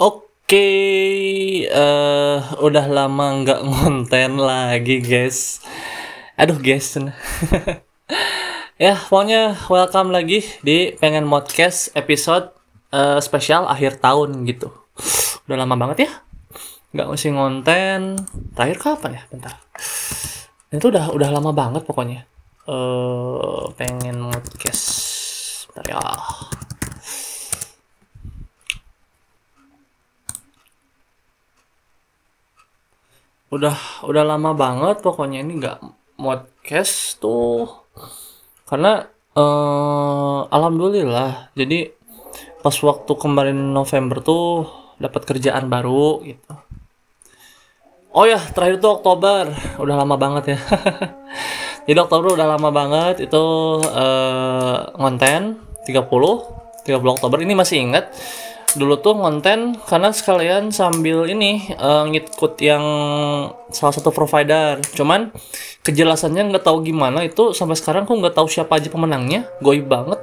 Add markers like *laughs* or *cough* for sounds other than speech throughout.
Oke, eh udah lama nggak *laughs* ngonten lagi guys. Aduh guys, *laughs* ya pokoknya welcome lagi di pengen modcast episode eh, spesial akhir tahun gitu. Udah lama banget ya, nggak mesti ngonten. Terakhir kapan ya? Bentar. Itu udah udah lama banget pokoknya. Eh pengen modcast. Bentar ya. Udah udah lama banget pokoknya ini nggak modcast tuh. Karena eh alhamdulillah. Jadi pas waktu kemarin November tuh dapat kerjaan baru gitu. Oh ya terakhir tuh Oktober. Udah lama banget ya. *laughs* Jadi Oktober udah lama banget. Itu eh ngonten 30 30 Oktober. Ini masih ingat dulu tuh ngonten karena sekalian sambil ini eh, ngikut yang salah satu provider. Cuman kejelasannya nggak tahu gimana itu sampai sekarang aku nggak tahu siapa aja pemenangnya. Goib banget.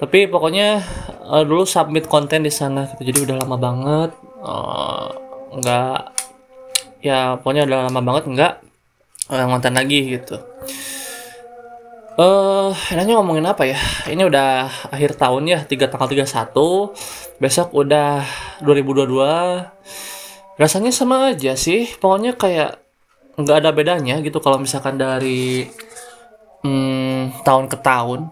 Tapi pokoknya eh, dulu submit konten di sana gitu. Jadi udah lama banget eh, nggak ya pokoknya udah lama banget nggak eh, ngonten lagi gitu Eh, enaknya ngomongin apa ya? Ini udah akhir tahun ya, 3 tanggal 31. Besok udah 2022. Rasanya sama aja sih. Pokoknya kayak nggak ada bedanya gitu kalau misalkan dari hmm, tahun ke tahun.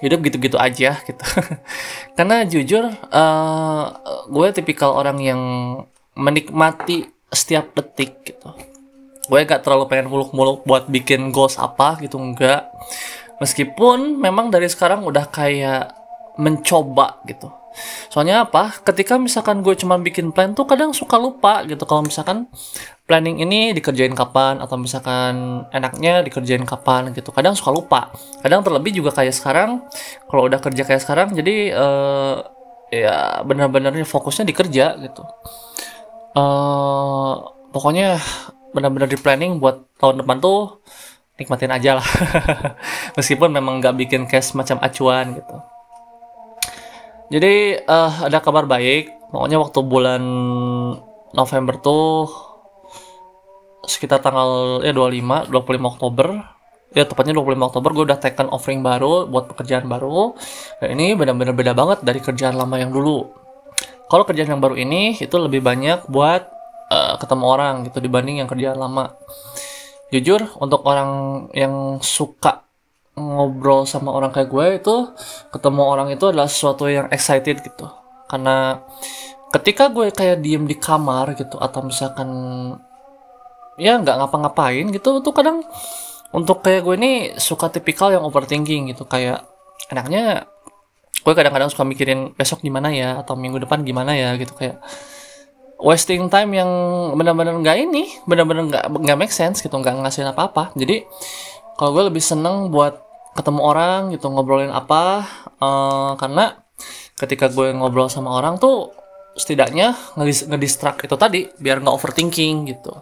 Hidup gitu-gitu aja gitu. *laughs* Karena jujur eh, gue tipikal orang yang menikmati setiap detik gitu gue gak terlalu pengen muluk-muluk buat bikin goals apa gitu enggak meskipun memang dari sekarang udah kayak mencoba gitu. Soalnya apa? Ketika misalkan gue cuma bikin plan tuh kadang suka lupa gitu. Kalau misalkan planning ini dikerjain kapan atau misalkan enaknya dikerjain kapan gitu kadang suka lupa. Kadang terlebih juga kayak sekarang kalau udah kerja kayak sekarang jadi eh ya benar-benarnya fokusnya di kerja gitu. Eh pokoknya benar-benar di planning buat tahun depan tuh nikmatin aja lah. *laughs* Meskipun memang nggak bikin cash macam acuan gitu. Jadi eh, ada kabar baik. Pokoknya waktu bulan November tuh sekitar tanggal ya 25 25 Oktober. Ya tepatnya 25 Oktober gue udah taken offering baru buat pekerjaan baru. Dan ini benar-benar beda banget dari kerjaan lama yang dulu. Kalau kerjaan yang baru ini itu lebih banyak buat eh, ketemu orang gitu dibanding yang kerjaan lama. Jujur untuk orang yang suka ngobrol sama orang kayak gue itu ketemu orang itu adalah sesuatu yang excited gitu. Karena ketika gue kayak diem di kamar gitu atau misalkan ya nggak ngapa-ngapain gitu tuh kadang untuk kayak gue ini suka tipikal yang overthinking gitu kayak enaknya gue kadang-kadang suka mikirin besok gimana ya atau minggu depan gimana ya gitu kayak wasting time yang benar-benar nggak ini benar-benar nggak nggak make sense gitu nggak ngasihin apa-apa. Jadi kalau gue lebih seneng buat ketemu orang gitu ngobrolin apa eh, karena ketika gue ngobrol sama orang tuh setidaknya ngedis ngedistract itu tadi biar nggak overthinking gitu.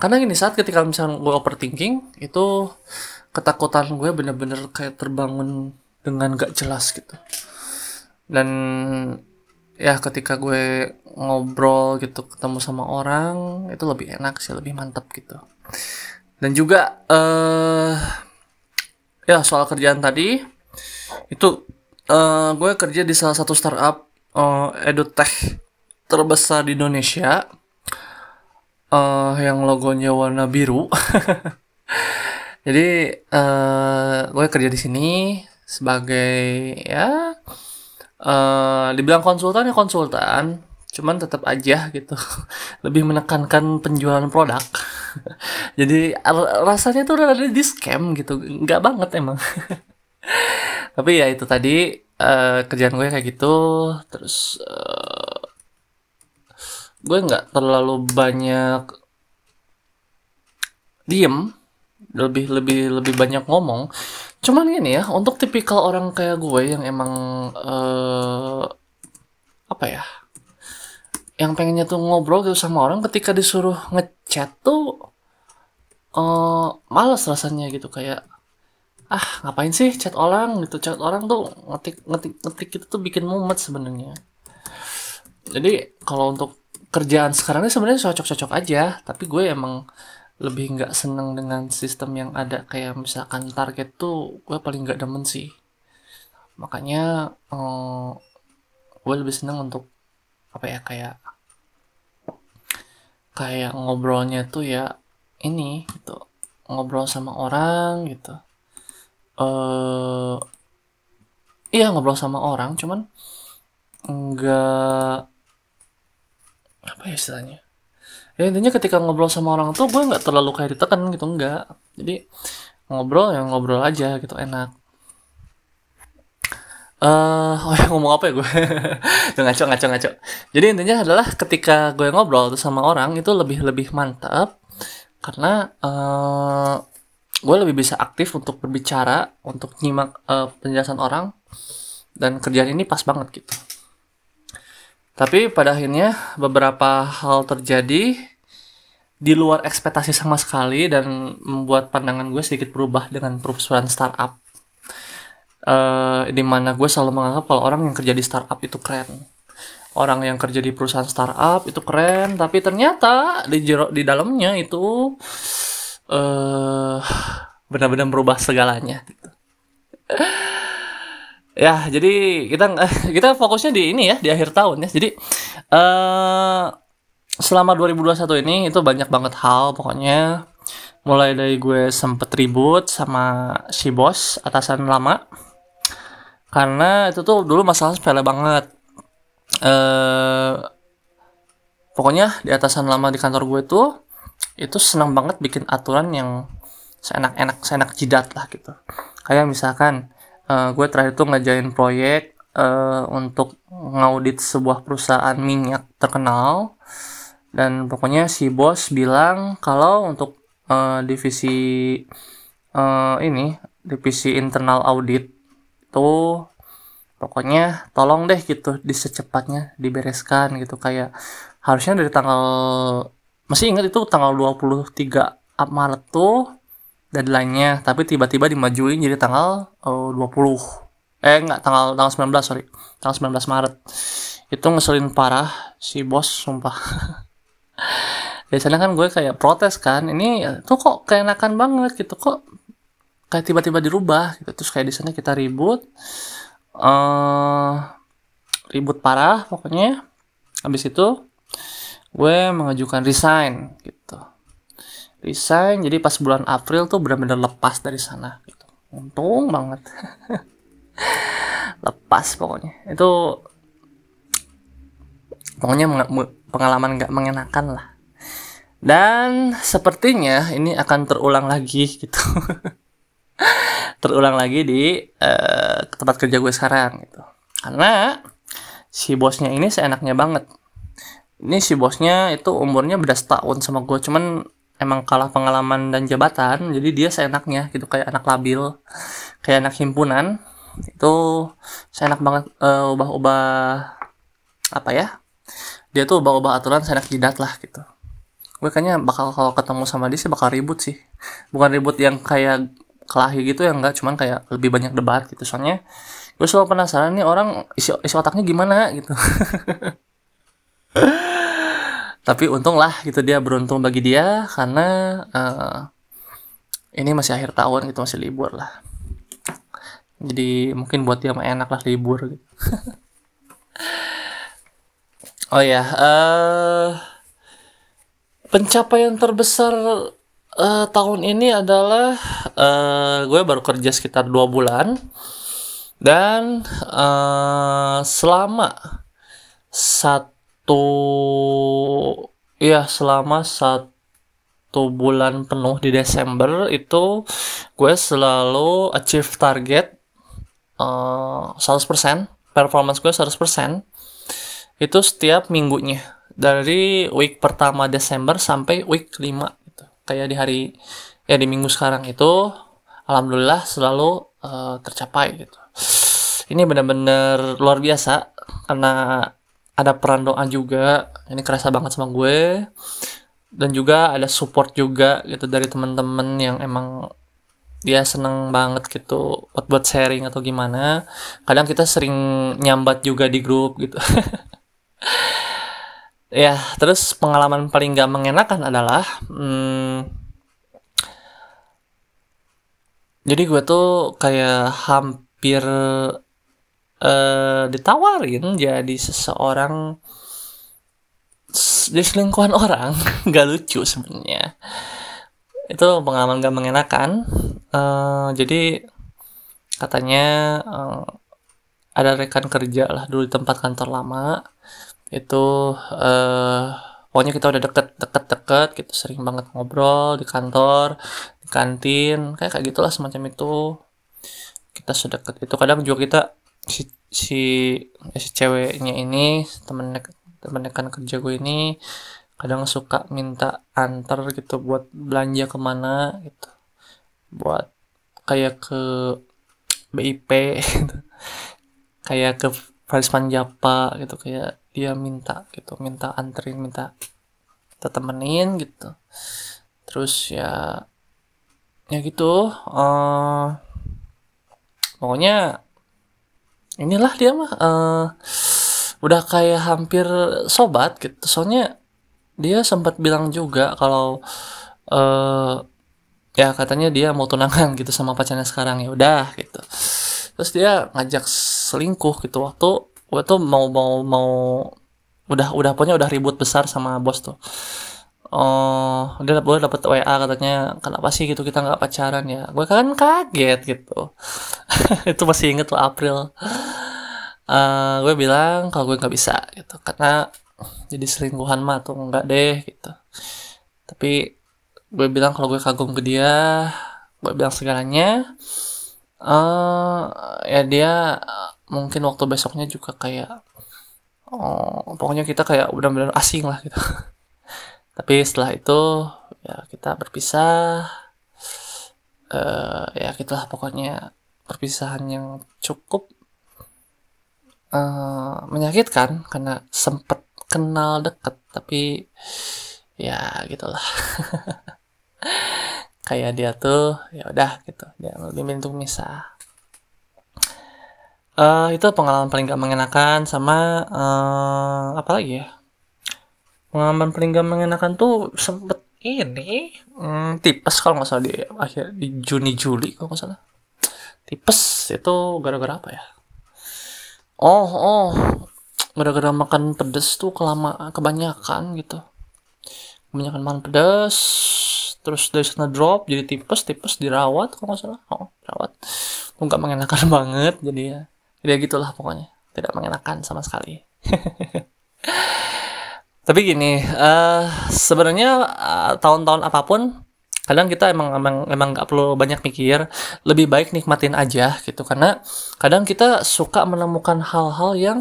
Karena gini saat ketika misalnya gue overthinking itu ketakutan gue bener-bener kayak terbangun dengan gak jelas gitu. Dan ya ketika gue ngobrol gitu ketemu sama orang itu lebih enak sih lebih mantap gitu. Dan juga eh ya soal kerjaan tadi itu eh gue kerja di salah satu startup eh, edutech terbesar di Indonesia. Eh yang logonya warna biru. *laughs* Jadi eh gue kerja di sini sebagai ya eh dibilang konsultan ya konsultan cuman tetap aja gitu. *laughs* Lebih menekankan penjualan produk. *laughs* Jadi rasanya tuh udah ada di scam gitu. Nggak banget emang. *laughs* Tapi ya itu tadi eh, kerjaan gue kayak gitu. Terus eh, gue nggak terlalu banyak diem. Lebih lebih lebih banyak ngomong cuman gini ya untuk tipikal orang kayak gue yang emang eh apa ya yang pengennya tuh ngobrol gitu sama orang ketika disuruh ngechat tuh eh males rasanya gitu kayak ah ngapain sih chat orang? Gitu chat orang tuh ngetik ngetik ngetik itu tuh bikin mumet sebenarnya. Jadi kalau untuk kerjaan sekarang ini sebenarnya cocok-cocok aja tapi gue emang lebih nggak seneng dengan sistem yang ada. Kayak misalkan target tuh gue paling nggak demen sih. Makanya eh, gue lebih seneng untuk apa ya kayak kayak ngobrolnya tuh ya ini gitu. Ngobrol sama orang gitu. Eh iya ngobrol sama orang cuman enggak apa ya istilahnya ya intinya ketika ngobrol sama orang tuh gue nggak terlalu kayak ditekan gitu enggak jadi ngobrol ya ngobrol aja gitu enak. Eh oh ya ngomong apa ya gue? *laughs* Ngaco ngaco ngaco. Jadi intinya adalah ketika gue ngobrol tuh sama orang itu lebih lebih mantap. Karena eh gue lebih bisa aktif untuk berbicara untuk nyimak eh, penjelasan orang. Dan kerjaan ini pas banget gitu tapi pada akhirnya beberapa hal terjadi di luar ekspektasi sama sekali dan membuat pandangan gue sedikit berubah dengan perusahaan startup eh di mana gue selalu menganggap kalau orang yang kerja di startup itu keren orang yang kerja di perusahaan startup itu keren tapi ternyata di jero, di dalamnya itu eh benar-benar merubah segalanya gitu. Ya jadi kita *laughs* kita fokusnya di ini ya di akhir tahun ya. Jadi eh selama 2021 ini itu banyak banget hal. Pokoknya mulai dari gue sempet ribut sama si bos atasan lama. Karena itu tuh dulu masalah sepele banget. Eh pokoknya di atasan lama di kantor gue tuh itu senang banget bikin aturan yang seenak-enak seenak jidat lah gitu. Kayak misalkan eh, gue terakhir tuh ngerjain proyek eh, untuk ngaudit sebuah perusahaan minyak terkenal. Dan pokoknya si bos bilang kalau untuk eh, divisi eh, ini divisi internal audit tuh pokoknya tolong deh gitu di secepatnya dibereskan gitu. Kayak harusnya dari tanggal masih ingat itu tanggal 23 Maret tuh deadline-nya tapi tiba-tiba dimajuin jadi tanggal eh, 20 eh enggak tanggal tanggal 19 sorry. Tanggal 19 Maret. Itu ngeselin parah si bos sumpah. *laughs* Biasanya kan gue kayak protes kan ini tuh kok keenakan banget gitu. Kok kayak tiba-tiba dirubah gitu. Terus kayak di sana kita ribut. Eh ribut parah pokoknya. Habis itu gue mengajukan resign gitu resign. Jadi pas bulan April tuh benar-benar lepas dari sana gitu. Untung banget. *laughs* Lepas pokoknya. Itu pokoknya pengalaman nggak mengenakan lah. Dan sepertinya ini akan terulang lagi *laughs* gitu. Terulang lagi di eh, tempat kerja gue sekarang gitu. Karena si bosnya ini seenaknya banget. Ini si bosnya itu umurnya beda setahun sama gue. Cuman emang kalah pengalaman dan jabatan jadi dia seenaknya gitu kayak anak labil kayak anak himpunan. Itu seenak banget eh, ubah-ubah apa ya dia tuh ubah-ubah aturan seenak jidat lah gitu. Gue kayaknya bakal kalau ketemu sama dia sih bakal ribut sih. Bukan ribut yang kayak kelahi gitu ya enggak cuman kayak lebih banyak debat gitu. Soalnya gue selalu penasaran nih orang isi, isi otaknya gimana gitu *laughs* tapi untung lah gitu dia beruntung bagi dia karena eh, ini masih akhir tahun gitu masih libur lah. Jadi mungkin buat dia enak lah libur gitu. *laughs* Oh ya eh pencapaian terbesar eh, tahun ini adalah eh, gue baru kerja sekitar dua bulan. Dan eh, selama satu ya selama satu bulan penuh di Desember itu gue selalu achieve target eh, 100% performance gue 100% itu setiap minggunya dari week pertama Desember sampai week 5 gitu. Kayak di hari ya di minggu sekarang itu alhamdulillah selalu eh, tercapai gitu. Ini benar-benar luar biasa karena ada peran doa juga. Ini kerasa banget sama gue. Dan juga ada support juga gitu dari teman-teman yang emang dia seneng banget gitu buat buat sharing atau gimana. Kadang kita sering nyambat juga di grup gitu. *laughs* ya terus pengalaman paling gak mengenakan adalah hmm, jadi gue tuh kayak hampir uh, ditawarin jadi seseorang jadi selingkuhan orang *laughs* gak lucu sebenarnya. Itu pengalaman gak mengenakan. Uh, jadi katanya uh, ada rekan kerja lah dulu di tempat kantor lama. Itu uh, pokoknya kita udah deket deket deket gitu sering banget ngobrol di kantor di kantin kayak kayak gitulah semacam itu. Kita sedekat itu. Kadang juga kita si si si ceweknya ini temen temen rekan kerja gue ini kadang suka minta antar gitu buat belanja ke mana gitu. Buat kayak ke BIP gitu. Kayak ke Paris Panjapa gitu kayak dia minta gitu minta anterin minta kita temenin gitu. Terus ya ya gitu uh, pokoknya inilah dia mah uh, udah kayak hampir sobat gitu. Soalnya dia sempat bilang juga kalau uh, ya katanya dia mau tunangan gitu sama pacarnya sekarang ya udah gitu. Terus dia ngajak selingkuh gitu waktu tuh mau mau mau udah udah pokoknya udah ribut besar sama bos tuh oh dia gue dapet WA katanya kenapa sih gitu kita nggak pacaran ya? Gue kan kaget gitu. *laughs* Itu masih inget tuh April. Uh, gue bilang kalau gue nggak bisa gitu karena jadi selingkuhan mah tuh enggak deh gitu. Tapi gue bilang kalau gue kagum ke dia gue bilang segalanya uh, ya dia mungkin waktu besoknya juga kayak oh, pokoknya kita kayak benar-benar asing lah gitu *laughs* tapi setelah itu ya kita berpisah. Uh, ya kita pokoknya perpisahan yang cukup uh, menyakitkan karena sempet kenal deket tapi ya gitulah. *laughs* Kayak dia tuh ya udah gitu. Dia lebih minta misah uh, itu pengalaman paling gak mengenakan sama uh, apa lagi ya pengalaman paling gak mengenakan tuh sempet ini hmm, tipes kalau nggak salah di akhir di Juni Juli kalau nggak salah. Tipes itu gara-gara apa ya? Oh oh gara-gara makan pedes tuh kelama kebanyakan gitu. Kebanyakan makan pedes terus dari sana drop jadi tipes tipes dirawat kalau nggak salah. Oh dirawat. Tuh nggak mengenakan *laughs* banget jadi ya jadi ya gitulah pokoknya. Tidak mengenakan sama sekali *laughs* tapi gini uh, sebenarnya uh, tahun-tahun apa pun kadang kita emang emang emang nggak perlu banyak mikir lebih baik nikmatin aja gitu. Karena kadang kita suka menemukan hal-hal yang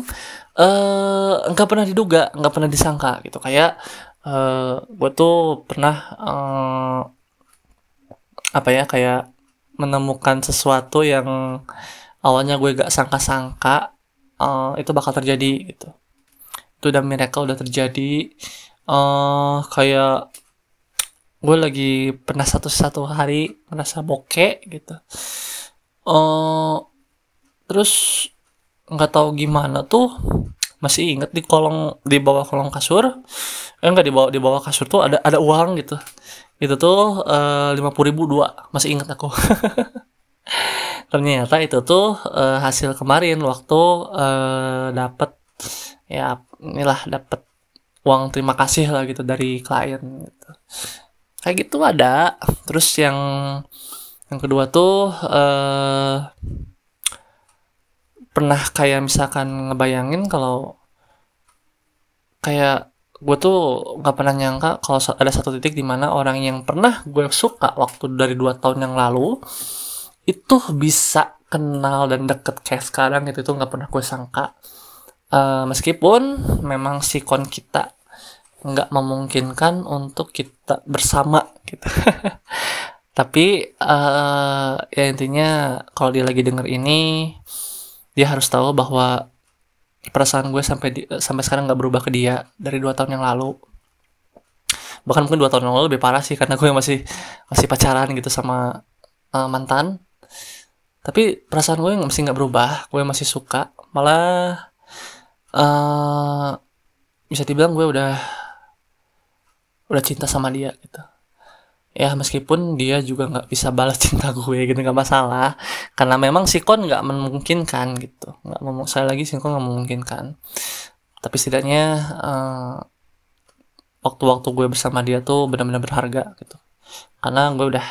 uh, nggak pernah diduga nggak pernah disangka gitu. Kayak uh, gue tuh pernah uh, apa ya kayak menemukan sesuatu yang awalnya gue gak sangka-sangka uh, itu bakal terjadi gitu itu udah miracle udah terjadi. Uh, kayak gue lagi pernah satu satu hari merasa bokeh gitu. Uh, terus nggak tahu gimana tuh masih inget di kolong di bawah kolong kasur. Eh enggak di bawah di bawah kasur tuh ada ada uang gitu. Itu tuh eh, lima puluh ribu dua masih inget aku. *laughs* Ternyata itu tuh uh, hasil kemarin waktu uh, dapet ya inilah dapet uang terima kasih lah gitu dari klien gitu. Kayak gitu ada. Terus yang yang kedua tuh uh, pernah kayak misalkan ngebayangin kalau kayak gue tuh nggak pernah nyangka kalau ada satu titik di mana orang yang pernah gue suka waktu dari dua tahun yang lalu itu bisa kenal dan deket kayak sekarang gitu. Itu nggak pernah gue sangka uh, meskipun memang sikon kita nggak memungkinkan untuk kita bersama gitu. *laughs* Tapi uh, ya intinya kalau dia lagi denger ini dia harus tahu bahwa perasaan gue sampai di, sampai sekarang nggak berubah ke dia dari dua tahun yang lalu. Bahkan mungkin dua tahun yang lalu lebih parah sih karena gue masih masih pacaran gitu sama uh, mantan. Tapi perasaan gue masih nggak berubah gue masih suka. Malah uh, bisa dibilang gue udah udah cinta sama dia gitu. Ya meskipun dia juga nggak bisa balas *laughs* cinta gue gitu nggak masalah. Karena memang sikon nggak memungkinkan gitu. Nggak mau saya lagi sikon nggak memungkinkan. Tapi setidaknya uh, waktu-waktu gue bersama dia tuh benar-benar berharga gitu. Karena gue udah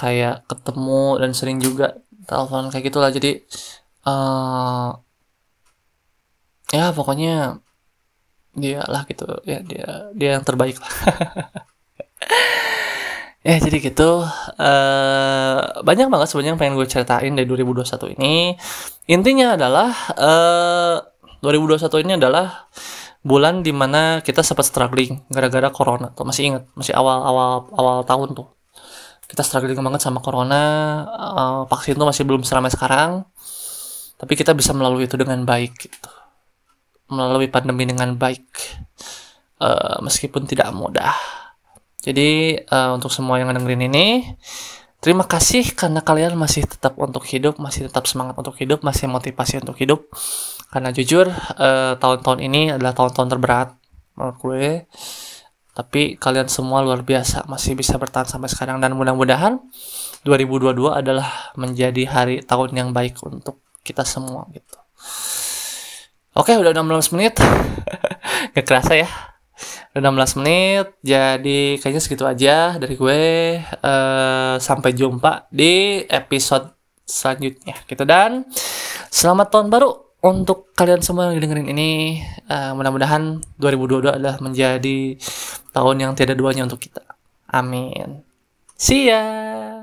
kayak ketemu dan sering juga telepon kayak gitulah. Jadi uh, ya pokoknya dia lah gitu. Ya dia dia yang terbaik lah. *laughs* Ya jadi gitu. Uh, banyak banget sebenarnya yang pengen gue ceritain dari 2021 ini. Intinya adalah uh, eh, 2021 ini adalah bulan di mana kita sempat struggling gara-gara corona tuh. Masih inget masih awal awal awal tahun tuh. Kita struggling banget sama corona uh, vaksin tuh masih belum seramai sekarang. Tapi kita bisa melalui itu dengan baik gitu melalui pandemi dengan baik uh, meskipun tidak mudah. Jadi uh, untuk semua yang dengerin ini terima kasih karena kalian masih tetap untuk hidup masih tetap semangat untuk hidup masih motivasi untuk hidup. Karena jujur tahun tahun-tahun ini adalah tahun-tahun terberat menurut gue. Tapi kalian semua luar biasa masih bisa bertahan sampai sekarang. Dan mudah-mudahan 2022 adalah menjadi hari tahun yang baik untuk kita semua gitu Oke, udah 16 menit. *laughs* Gak kerasa ya. Udah 16 menit. Jadi kayaknya segitu aja dari gue. Uh, sampai jumpa di episode selanjutnya gitu dan selamat tahun baru untuk kalian semua yang dengerin ini. Uh, mudah-mudahan 2022 adalah menjadi tahun yang tiada duanya untuk kita. Amin. See ya.